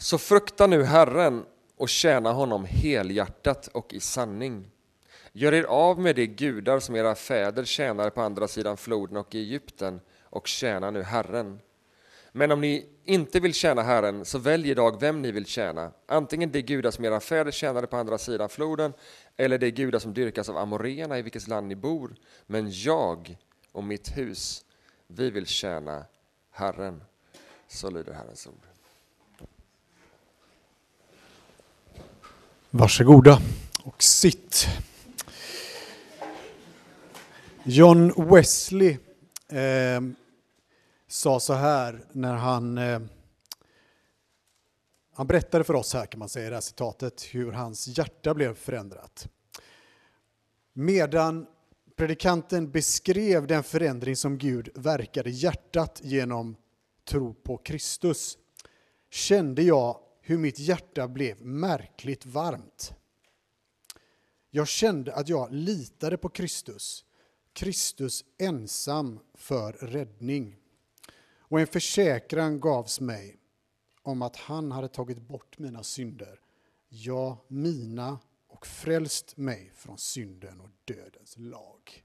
Så frukta nu Herren och tjäna honom helhjärtat och i sanning. Gör er av med de gudar som era fäder tjänade på andra sidan floden och i Egypten och tjäna nu Herren. Men om ni inte vill tjäna Herren, så välj idag vem ni vill tjäna. Antingen de gudar som era fäder tjänade på andra sidan floden, eller de gudar som dyrkas av amoréerna i vilket land ni bor. Men jag och mitt hus, vi vill tjäna Herren. Så lyder Herrens ord. Varsågoda och sitt. John Wesley eh, sa så här när han, eh, han berättade för oss här kan man säga i det här citatet hur hans hjärta blev förändrat. Medan predikanten beskrev den förändring som Gud verkade i hjärtat genom tro på Kristus kände jag hur mitt hjärta blev märkligt varmt. Jag kände att jag litade på Kristus, Kristus ensam för räddning. Och en försäkran gavs mig om att han hade tagit bort mina synder, ja, mina och frälst mig från synden och dödens lag.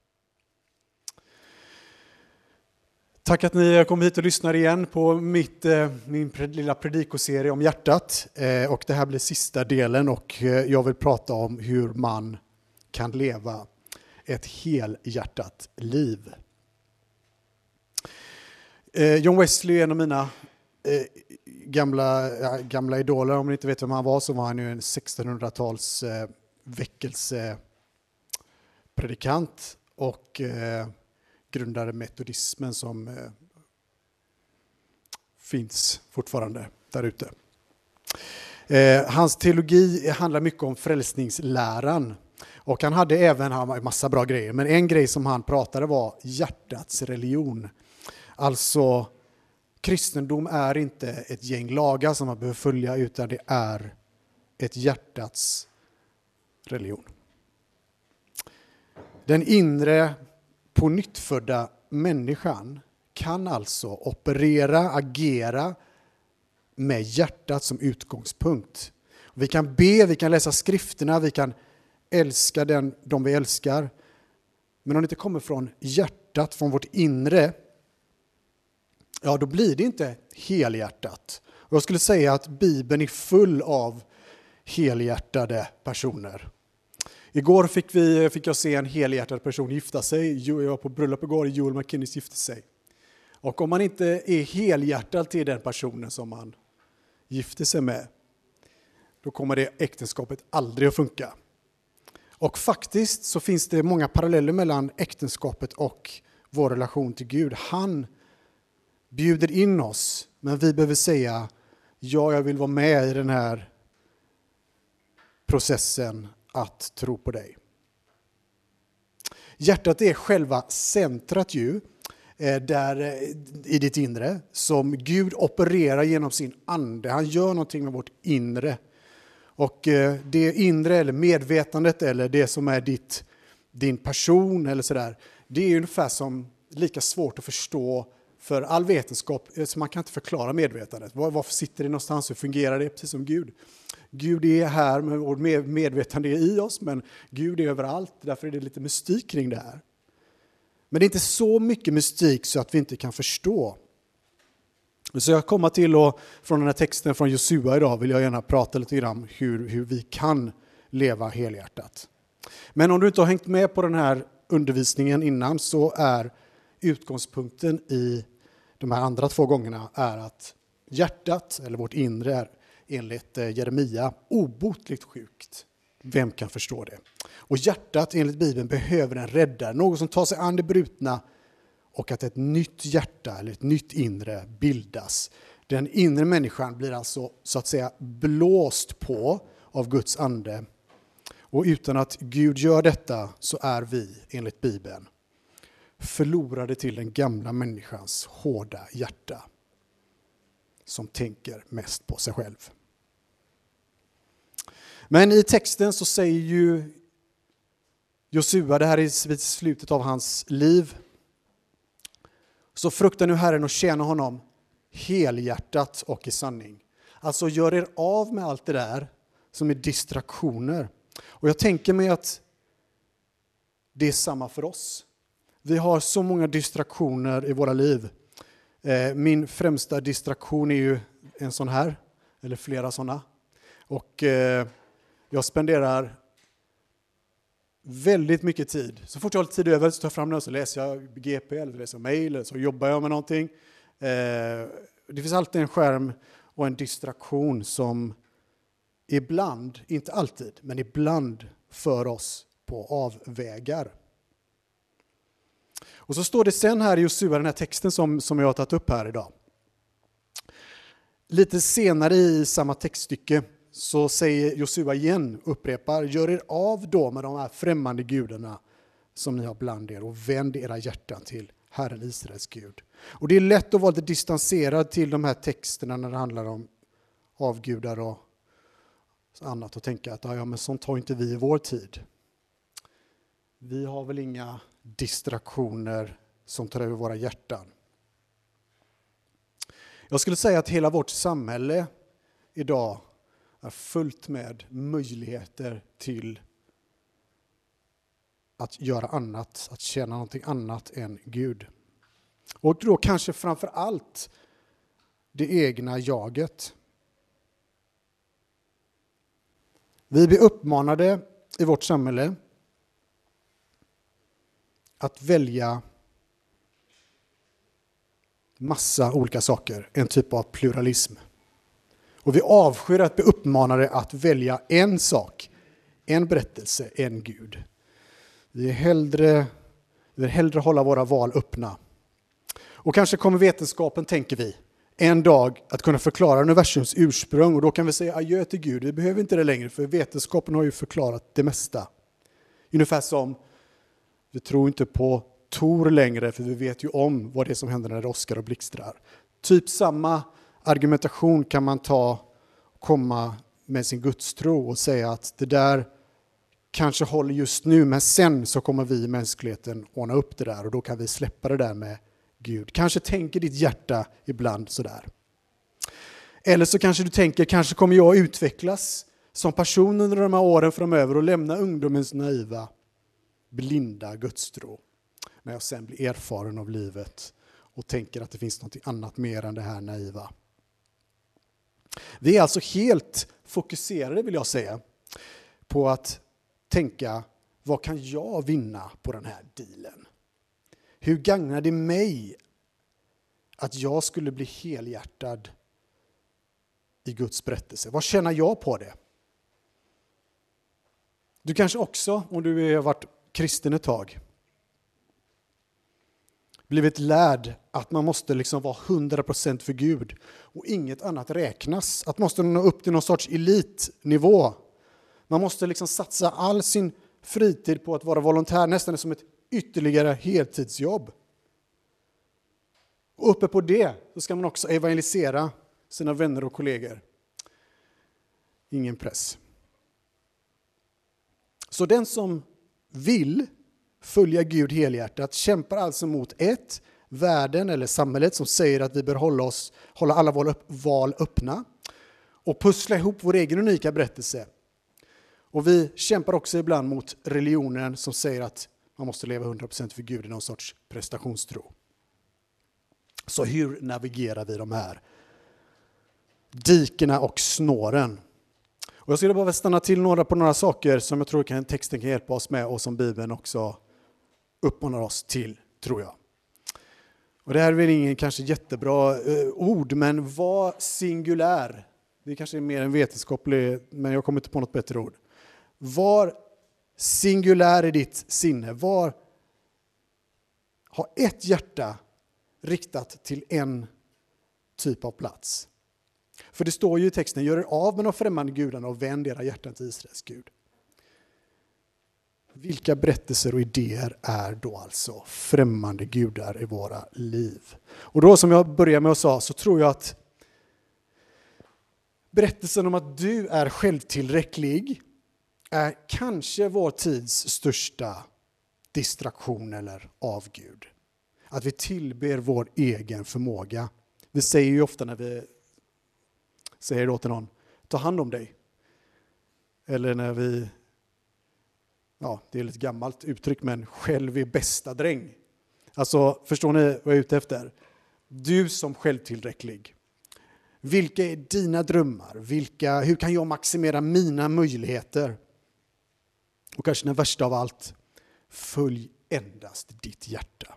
Tack att ni kom hit och lyssnar igen på mitt, eh, min lilla predikoserie om hjärtat. Eh, och det här blir sista delen och eh, jag vill prata om hur man kan leva ett helhjärtat liv. John Wesley är en av mina gamla, gamla idoler. Om ni inte vet vem han var så var han ju en 1600-tals väckelsepredikant och grundade metodismen som eh, finns fortfarande där ute. Eh, hans teologi handlar mycket om frälsningsläran. Och han hade även han en massa bra grejer, men en grej som han pratade var hjärtats religion. Alltså, kristendom är inte ett gäng lagar som man behöver följa, utan det är ett hjärtats religion. Den inre på nyttfödda människan kan alltså operera, agera med hjärtat som utgångspunkt. Vi kan be, vi kan läsa skrifterna, vi kan älska den, de vi älskar. Men om det inte kommer från hjärtat, från vårt inre, ja då blir det inte helhjärtat. Och jag skulle säga att Bibeln är full av helhjärtade personer. Igår fick, vi, fick jag se en helhjärtad person gifta sig. Jag var på bröllop igår, Joel McKinnis gifte sig. Och om man inte är helhjärtad till den personen som man gifter sig med, då kommer det äktenskapet aldrig att funka. Och faktiskt så finns det många paralleller mellan äktenskapet och vår relation till Gud. Han bjuder in oss, men vi behöver säga ja, jag vill vara med i den här processen att tro på dig. Hjärtat är själva centrat ju, eh, där, eh, i ditt inre, som Gud opererar genom sin ande. Han gör någonting med vårt inre. Och eh, det inre, eller medvetandet, eller det som är ditt, din person, eller sådär, det är ungefär som lika svårt att förstå för all vetenskap, så man kan inte förklara medvetandet. Varför sitter det någonstans? Hur fungerar det? Precis som Gud. Gud är här, med vårt medvetande är i oss, men Gud är överallt. Därför är det lite mystik kring det här. Men det är inte så mycket mystik så att vi inte kan förstå. Så jag kommer till, och från den här texten från Josua idag, vill jag gärna prata lite grann om hur, hur vi kan leva helhjärtat. Men om du inte har hängt med på den här undervisningen innan så är utgångspunkten i de här andra två gångerna är att hjärtat, eller vårt inre, är enligt eh, Jeremia obotligt sjukt. Vem kan förstå det? Och hjärtat enligt Bibeln behöver en räddare, någon som tar sig an det brutna och att ett nytt hjärta eller ett nytt inre bildas. Den inre människan blir alltså så att säga blåst på av Guds ande. Och utan att Gud gör detta så är vi, enligt Bibeln, förlorade till den gamla människans hårda hjärta som tänker mest på sig själv. Men i texten så säger ju Josua, det här är vid slutet av hans liv, så frukta nu Herren och tjäna honom helhjärtat och i sanning. Alltså gör er av med allt det där som är distraktioner. Och jag tänker mig att det är samma för oss. Vi har så många distraktioner i våra liv. Eh, min främsta distraktion är ju en sån här, eller flera såna. Och eh, jag spenderar väldigt mycket tid. Så fort jag har tid över så tar jag fram den och så läser jag GP eller läser mail eller så jobbar jag med någonting. Eh, det finns alltid en skärm och en distraktion som ibland, inte alltid, men ibland för oss på avvägar. Och så står det sen här i Josua, den här texten som, som jag har tagit upp här idag. Lite senare i samma textstycke så säger Josua igen, upprepar, gör er av då med de här främmande gudarna som ni har bland er och vänd era hjärtan till Herren Israels Gud. Och det är lätt att vara lite distanserad till de här texterna när det handlar om avgudar och annat och tänka att ja, men sånt har inte vi i vår tid. Vi har väl inga distraktioner som tar över våra hjärtan. Jag skulle säga att hela vårt samhälle idag är fullt med möjligheter till att göra annat, att tjäna någonting annat än Gud. Och då kanske framför allt det egna jaget. Vi blir uppmanade i vårt samhälle att välja massa olika saker, en typ av pluralism. Och vi avskyr att bli uppmanade att välja en sak, en berättelse, en Gud. Vi, är hellre, vi vill hellre hålla våra val öppna. Och kanske kommer vetenskapen, tänker vi, en dag att kunna förklara universums ursprung och då kan vi säga adjö till Gud. Vi behöver inte det längre för vetenskapen har ju förklarat det mesta. Ungefär som vi tror inte på Tor längre för vi vet ju om vad det är som händer när det åskar och blixtrar. Typ samma argumentation kan man ta komma med sin gudstro och säga att det där kanske håller just nu men sen så kommer vi i mänskligheten ordna upp det där och då kan vi släppa det där med Gud. Kanske tänker ditt hjärta ibland sådär. Eller så kanske du tänker, kanske kommer jag utvecklas som person under de här åren framöver och lämna ungdomens naiva, blinda gudstro. När jag sen blir erfaren av livet och tänker att det finns något annat mer än det här naiva. Vi är alltså helt fokuserade, vill jag säga, på att tänka vad kan jag vinna på den här dealen? Hur gagnar det mig att jag skulle bli helhjärtad i Guds berättelse? Vad tjänar jag på det? Du kanske också, om du har varit kristen ett tag, blivit lärd att man måste liksom vara 100% för Gud och inget annat räknas. Att man måste nå upp till någon sorts elitnivå. Man måste liksom satsa all sin fritid på att vara volontär, nästan som ett ytterligare heltidsjobb. Och uppe på det så ska man också evangelisera sina vänner och kollegor. Ingen press. Så den som vill följa Gud helhjärtat kämpar alltså mot ett, världen eller samhället som säger att vi bör hålla, oss, hålla alla val öppna och pussla ihop vår egen unika berättelse. Och vi kämpar också ibland mot religionen som säger att man måste leva 100% för Gud i någon sorts prestationstro. Så hur navigerar vi de här dikena och snåren? Och jag skulle bara stanna till några på några saker som jag tror kan, texten kan hjälpa oss med och som Bibeln också uppmanar oss till, tror jag. Och det här är väl ingen kanske jättebra eh, ord, men var singulär. Det kanske är mer en vetenskaplig, men jag kommer inte på något bättre ord. Var singulär i ditt sinne. Var, ha ett hjärta riktat till en typ av plats. För det står ju i texten, gör er av med de främmande gudarna och vänd era hjärtan till Israels Gud. Vilka berättelser och idéer är då alltså främmande gudar i våra liv? Och då som jag började med att säga så tror jag att berättelsen om att du är självtillräcklig är kanske vår tids största distraktion eller avgud. Att vi tillber vår egen förmåga. Vi säger ju ofta när vi säger då till någon, ta hand om dig. Eller när vi, ja det är ett gammalt uttryck, men själv är bästa dräng. Alltså, förstår ni vad jag är ute efter? Du som självtillräcklig. Vilka är dina drömmar? Vilka, hur kan jag maximera mina möjligheter? Och kanske den värsta av allt, följ endast ditt hjärta.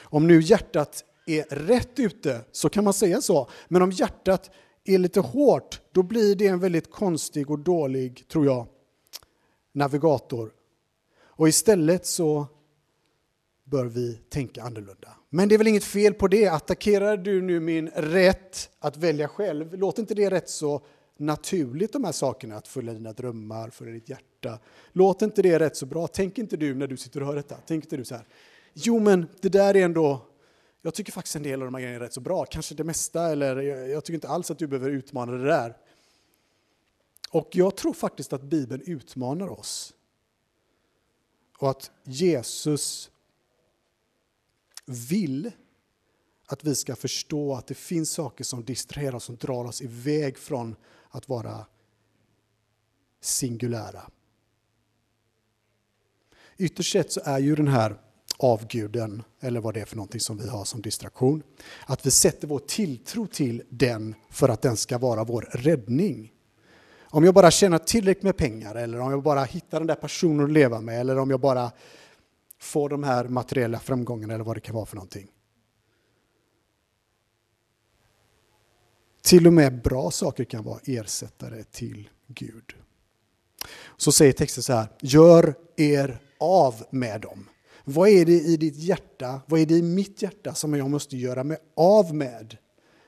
Om nu hjärtat är rätt ute så kan man säga så, men om hjärtat är lite hårt, då blir det en väldigt konstig och dålig, tror jag, navigator. Och istället så bör vi tänka annorlunda. Men det är väl inget fel på det. Attackerar du nu min rätt att välja själv, Låter inte det rätt så naturligt de här sakerna, att följa dina drömmar, följa ditt hjärta. Låter inte det rätt så bra. Tänk inte du när du sitter och hör detta, tänk inte du så här, jo men det där är ändå, jag tycker faktiskt en del av de här grejerna är rätt så bra, kanske det mesta, eller jag tycker inte alls att du behöver utmana det där. Och jag tror faktiskt att Bibeln utmanar oss. Och att Jesus vill att vi ska förstå att det finns saker som distraherar oss, som drar oss iväg från att vara singulära. Ytterst sett så är ju den här avguden, eller vad det är för någonting som vi har som distraktion, att vi sätter vår tilltro till den för att den ska vara vår räddning. Om jag bara tjänar tillräckligt med pengar, eller om jag bara hittar den där personen att leva med, eller om jag bara får de här materiella framgångarna, eller vad det kan vara för någonting. Till och med bra saker kan vara ersättare till Gud. Så säger texten så här, gör er av med dem. Vad är det i ditt hjärta, vad är det i mitt hjärta som jag måste göra mig av med?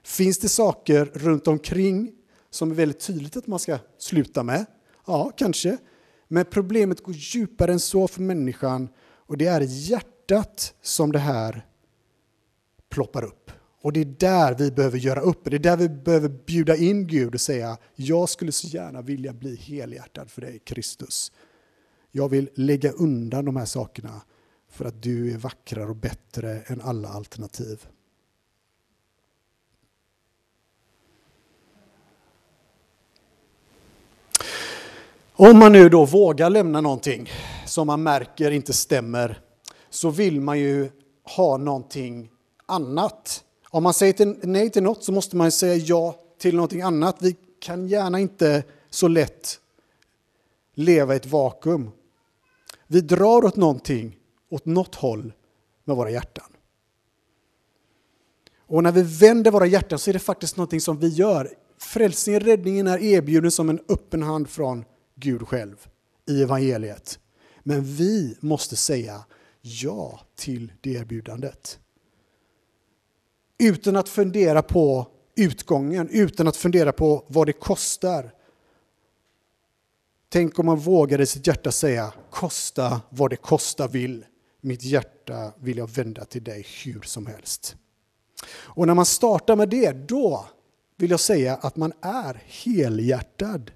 Finns det saker runt omkring som är väldigt tydligt att man ska sluta med? Ja, kanske. Men problemet går djupare än så för människan och det är i hjärtat som det här ploppar upp. Och det är där vi behöver göra upp. Det är där vi behöver bjuda in Gud och säga, jag skulle så gärna vilja bli helhjärtad för dig, Kristus. Jag vill lägga undan de här sakerna för att du är vackrare och bättre än alla alternativ. Om man nu då vågar lämna någonting som man märker inte stämmer så vill man ju ha någonting annat. Om man säger nej till något så måste man säga ja till någonting annat. Vi kan gärna inte så lätt leva i ett vakuum. Vi drar åt någonting, åt något håll med våra hjärtan. Och när vi vänder våra hjärtan så är det faktiskt någonting som vi gör. Frälsningen, räddningen är erbjuden som en öppen hand från Gud själv i evangeliet. Men vi måste säga ja till det erbjudandet. Utan att fundera på utgången, utan att fundera på vad det kostar. Tänk om man vågar i sitt hjärta säga kosta vad det kosta vill. Mitt hjärta vill jag vända till dig hur som helst. Och när man startar med det, då vill jag säga att man är helhjärtad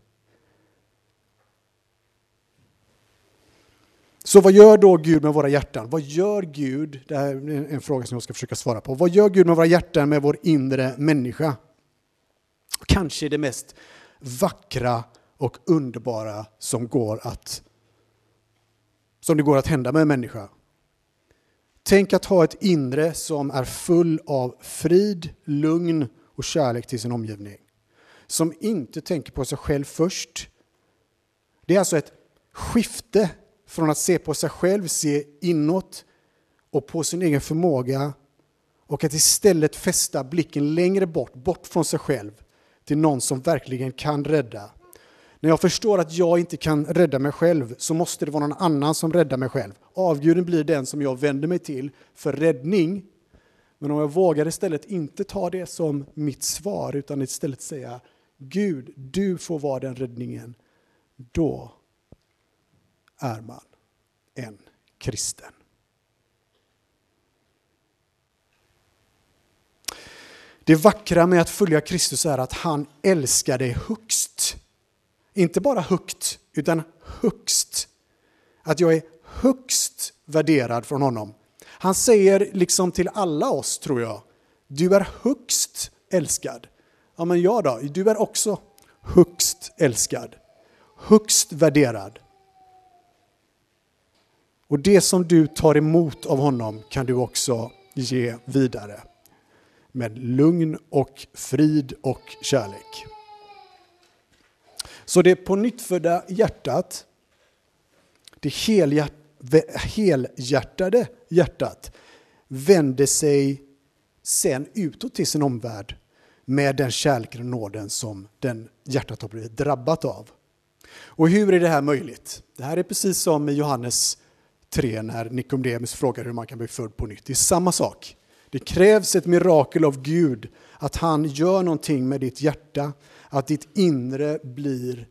Så vad gör då Gud med våra hjärtan? Vad gör Gud? Det här är en fråga som jag ska försöka svara på. Vad gör Gud med våra hjärtan, med vår inre människa? Kanske det mest vackra och underbara som går att som det går att hända med en människa. Tänk att ha ett inre som är full av frid, lugn och kärlek till sin omgivning. Som inte tänker på sig själv först. Det är alltså ett skifte från att se på sig själv, se inåt och på sin egen förmåga och att istället fästa blicken längre bort, bort från sig själv till någon som verkligen kan rädda. När jag förstår att jag inte kan rädda mig själv så måste det vara någon annan som räddar mig själv. Avguden blir den som jag vänder mig till för räddning. Men om jag vågar istället inte ta det som mitt svar utan istället säga Gud, du får vara den räddningen. Då är man en kristen. Det vackra med att följa Kristus är att han älskar dig högst. Inte bara högt, utan högst. Att jag är högst värderad från honom. Han säger liksom till alla oss, tror jag, du är högst älskad. Ja, men jag då? Du är också högst älskad, högst värderad. Och det som du tar emot av honom kan du också ge vidare med lugn och frid och kärlek. Så det på nyttfödda hjärtat, det helhjärtade hjärtat, vänder sig sen utåt till sin omvärld med den kärleken och nåden som den hjärtat har blivit drabbat av. Och hur är det här möjligt? Det här är precis som i Johannes 3 när Nikodemus frågar hur man kan bli född på nytt. Det är samma sak. Det krävs ett mirakel av Gud, att han gör någonting med ditt hjärta, att ditt inre blir,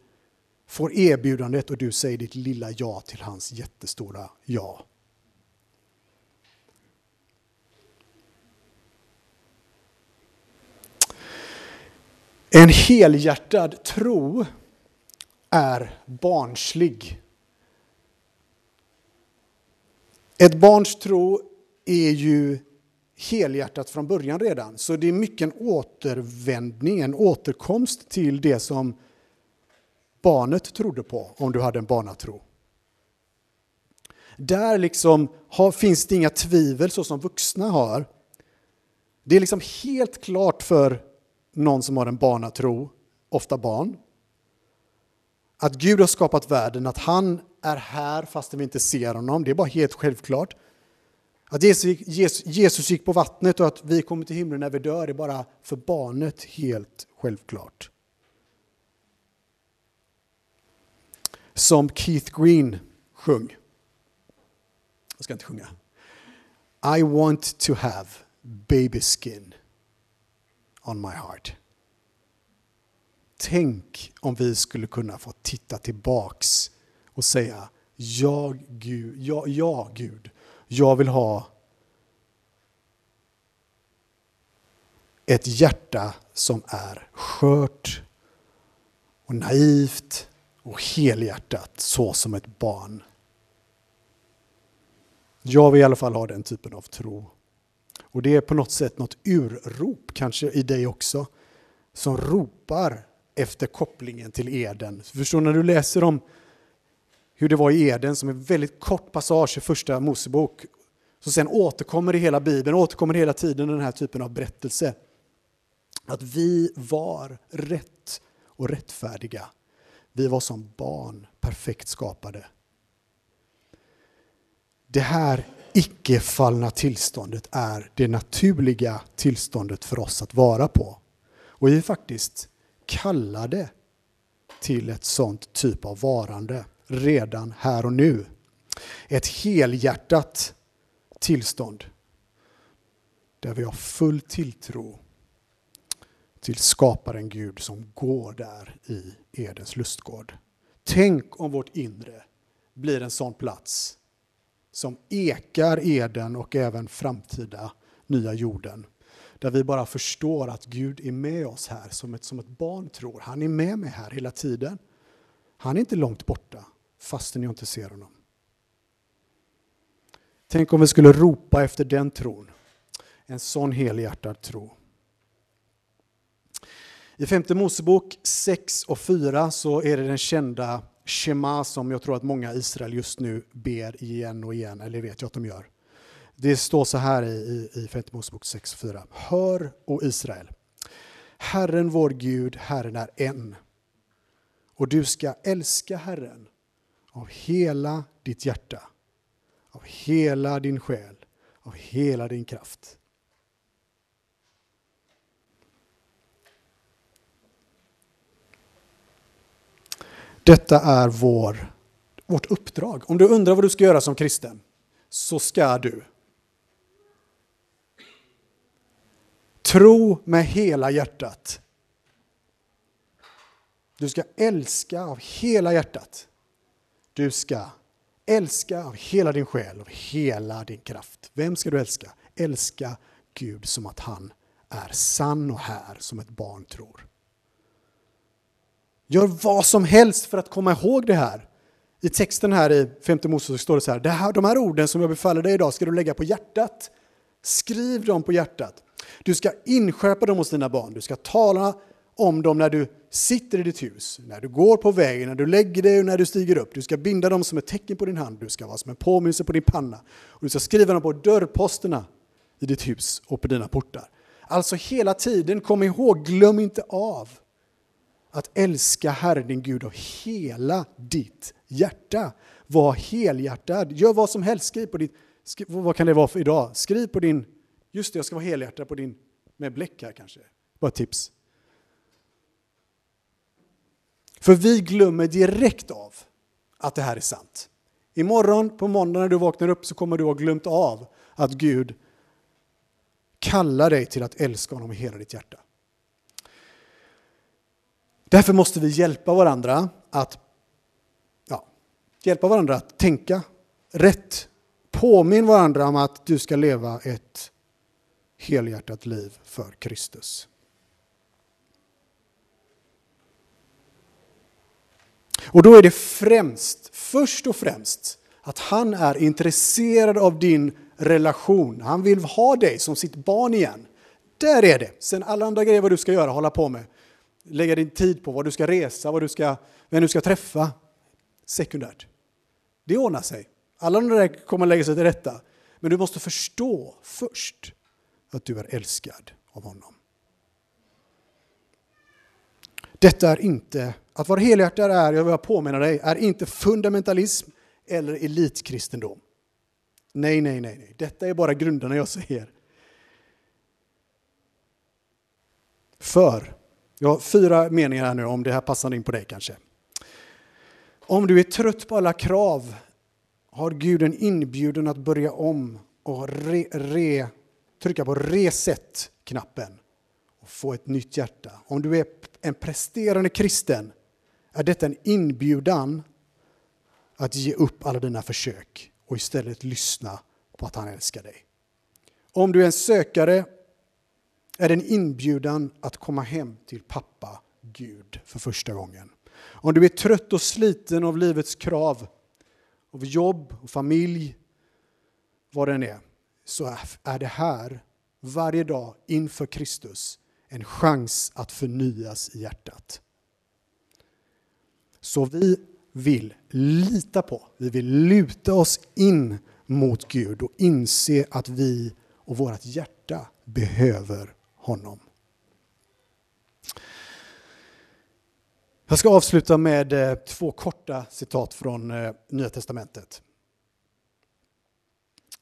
får erbjudandet och du säger ditt lilla ja till hans jättestora ja. En helhjärtad tro är barnslig. Ett barns tro är ju helhjärtat från början redan. Så det är mycket en återvändning, en återkomst till det som barnet trodde på, om du hade en barnatro. Där liksom har, finns det inga tvivel så som vuxna har. Det är liksom helt klart för någon som har en barnatro, ofta barn, att Gud har skapat världen, att han är här fastän vi inte ser honom. Det är bara helt självklart. Att Jesus gick på vattnet och att vi kommer till himlen när vi dör är bara för barnet helt självklart. Som Keith Green sjöng. Jag ska inte sjunga. I want to have baby skin on my heart. Tänk om vi skulle kunna få titta tillbaks och säga ja, Gud, ja, ja, Gud, jag vill ha ett hjärta som är skört och naivt och helhjärtat så som ett barn. Jag vill i alla fall ha den typen av tro. Och det är på något sätt något urrop kanske i dig också som ropar efter kopplingen till Eden. Förstår när du läser om hur det var i Eden som är en väldigt kort passage i första Mosebok. Så sen återkommer i hela Bibeln, återkommer hela tiden den här typen av berättelse. Att vi var rätt och rättfärdiga. Vi var som barn, perfekt skapade. Det här icke-fallna tillståndet är det naturliga tillståndet för oss att vara på. Och vi är faktiskt kallade till ett sånt typ av varande redan här och nu. Ett helhjärtat tillstånd där vi har full tilltro till skaparen Gud som går där i Edens lustgård. Tänk om vårt inre blir en sån plats som ekar Eden och även framtida nya jorden. Där vi bara förstår att Gud är med oss här som ett, som ett barn tror. Han är med mig här hela tiden. Han är inte långt borta fastän jag inte ser honom. Tänk om vi skulle ropa efter den tron. En sån helhjärtad tro. I femte Mosebok 6 och 4 så är det den kända Shema som jag tror att många i Israel just nu ber igen och igen, eller vet jag att de gör. Det står så här i, i, femte Mosebok 6 och 4. Hör, o Israel, Herren vår Gud, Herren är en. Och du ska älska Herren av hela ditt hjärta, av hela din själ, av hela din kraft. Detta är vår, vårt uppdrag. Om du undrar vad du ska göra som kristen, så ska du tro med hela hjärtat. Du ska älska av hela hjärtat. Du ska älska av hela din själ, av hela din kraft. Vem ska du älska? Älska Gud som att han är sann och här som ett barn tror. Gör vad som helst för att komma ihåg det här. I texten här i femte Mosebok står det så här, det här, de här orden som jag befaller dig idag ska du lägga på hjärtat. Skriv dem på hjärtat. Du ska inskärpa dem hos dina barn. Du ska tala om dem när du sitter i ditt hus, när du går på vägen, när du lägger dig och när du stiger upp. Du ska binda dem som ett tecken på din hand, du ska vara som en påminnelse på din panna. Och du ska skriva dem på dörrposterna i ditt hus och på dina portar. Alltså hela tiden, kom ihåg, glöm inte av att älska Herren din Gud av hela ditt hjärta. Var helhjärtad, gör vad som helst, skriv på ditt, skriv, vad kan det vara för idag? Skriv på din, just det, jag ska vara helhjärtad på din, med bläck här kanske, bara ett tips. För vi glömmer direkt av att det här är sant. Imorgon på måndag när du vaknar upp så kommer du ha glömt av att Gud kallar dig till att älska honom med hela ditt hjärta. Därför måste vi hjälpa varandra att ja, hjälpa varandra att tänka rätt. Påminn varandra om att du ska leva ett helhjärtat liv för Kristus. Och då är det främst, först och främst, att han är intresserad av din relation. Han vill ha dig som sitt barn igen. Där är det. Sen alla andra grejer vad du ska göra, hålla på med. Lägga din tid på vad du ska resa, vad du ska, vem du ska träffa. Sekundärt. Det ordnar sig. Alla de där kommer lägga sig till rätta. Men du måste förstå först att du är älskad av honom. Detta är inte, att vara helhjärtad är, jag vill påminna dig, är inte fundamentalism eller elitkristendom. Nej, nej, nej, nej. Detta är bara grunderna jag säger. För, jag har fyra meningar här nu om det här passar in på dig kanske. Om du är trött på alla krav har Gud en inbjudan att börja om och re, re, trycka på reset-knappen och få ett nytt hjärta. Om du är en presterande kristen är detta en inbjudan att ge upp alla dina försök och istället lyssna på att han älskar dig. Om du är en sökare är det en inbjudan att komma hem till pappa Gud för första gången. Om du är trött och sliten av livets krav, av jobb och familj, vad den är, så är det här varje dag inför Kristus en chans att förnyas i hjärtat. Så vi vill lita på, vi vill luta oss in mot Gud och inse att vi och vårt hjärta behöver honom. Jag ska avsluta med eh, två korta citat från eh, Nya Testamentet.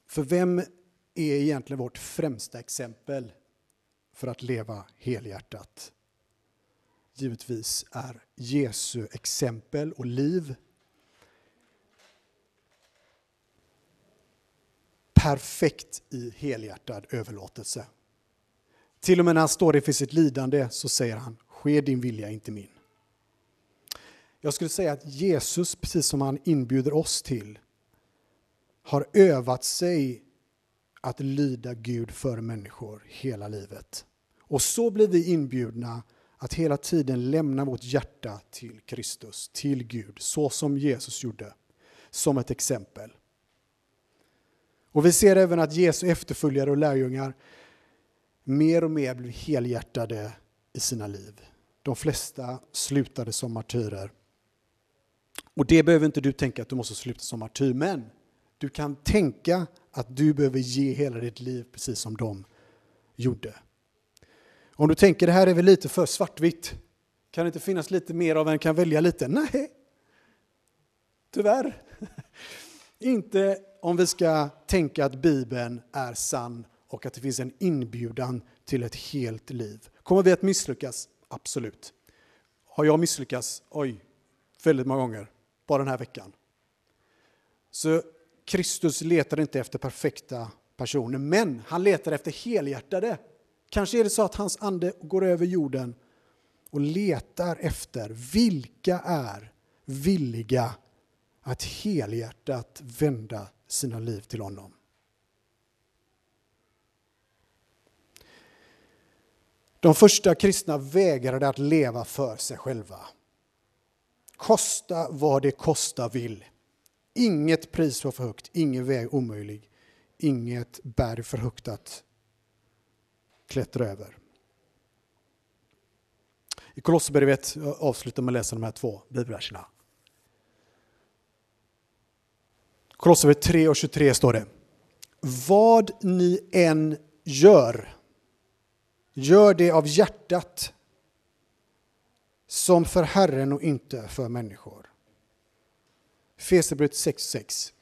För vem är egentligen vårt främsta exempel för att leva helhjärtat? Givetvis är Jesu exempel och liv perfekt i helhjärtad överlåtelse. Till och med när han står inför sitt lidande så säger han, ske din vilja, inte min. Jag skulle säga att Jesus, precis som han inbjuder oss till, har övat sig att lyda Gud för människor hela livet. Och så blir vi inbjudna att hela tiden lämna vårt hjärta till Kristus, till Gud, så som Jesus gjorde, som ett exempel. Och vi ser även att Jesu efterföljare och lärjungar mer och mer blev helhjärtade i sina liv. De flesta slutade som martyrer. Och det behöver inte du tänka att du måste sluta som martyr, men du kan tänka att du behöver ge hela ditt liv precis som de gjorde. Om du tänker det här är väl lite för svartvitt, kan det inte finnas lite mer av en kan välja lite? Nej, tyvärr. Inte om vi ska tänka att Bibeln är sann och att det finns en inbjudan till ett helt liv. Kommer vi att misslyckas? Absolut. Har jag misslyckats? Oj, väldigt många gånger. Bara den här veckan. Så Kristus letar inte efter perfekta personer, men han letar efter helhjärtade. Kanske är det så att hans ande går över jorden och letar efter vilka är villiga att helhjärtat vända sina liv till honom. De första kristna vägrade att leva för sig själva. Kosta vad det kosta vill. Inget pris var för högt, ingen väg omöjlig, inget berg för högt att klättra över. I Kolosserbrevet avslutar med att läsa de här två bibelverserna. Kolosserbrevet 3 och 23 står det. Vad ni än gör, gör det av hjärtat som för Herren och inte för människor. Fesebrevet 6.6.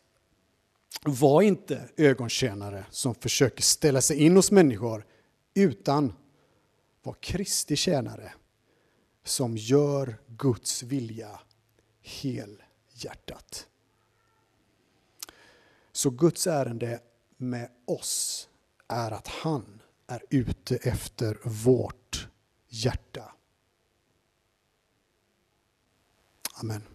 Var inte ögontjänare som försöker ställa sig in hos människor utan var Kristi tjänare som gör Guds vilja helhjärtat. Så Guds ärende med oss är att han är ute efter vårt hjärta. Amen.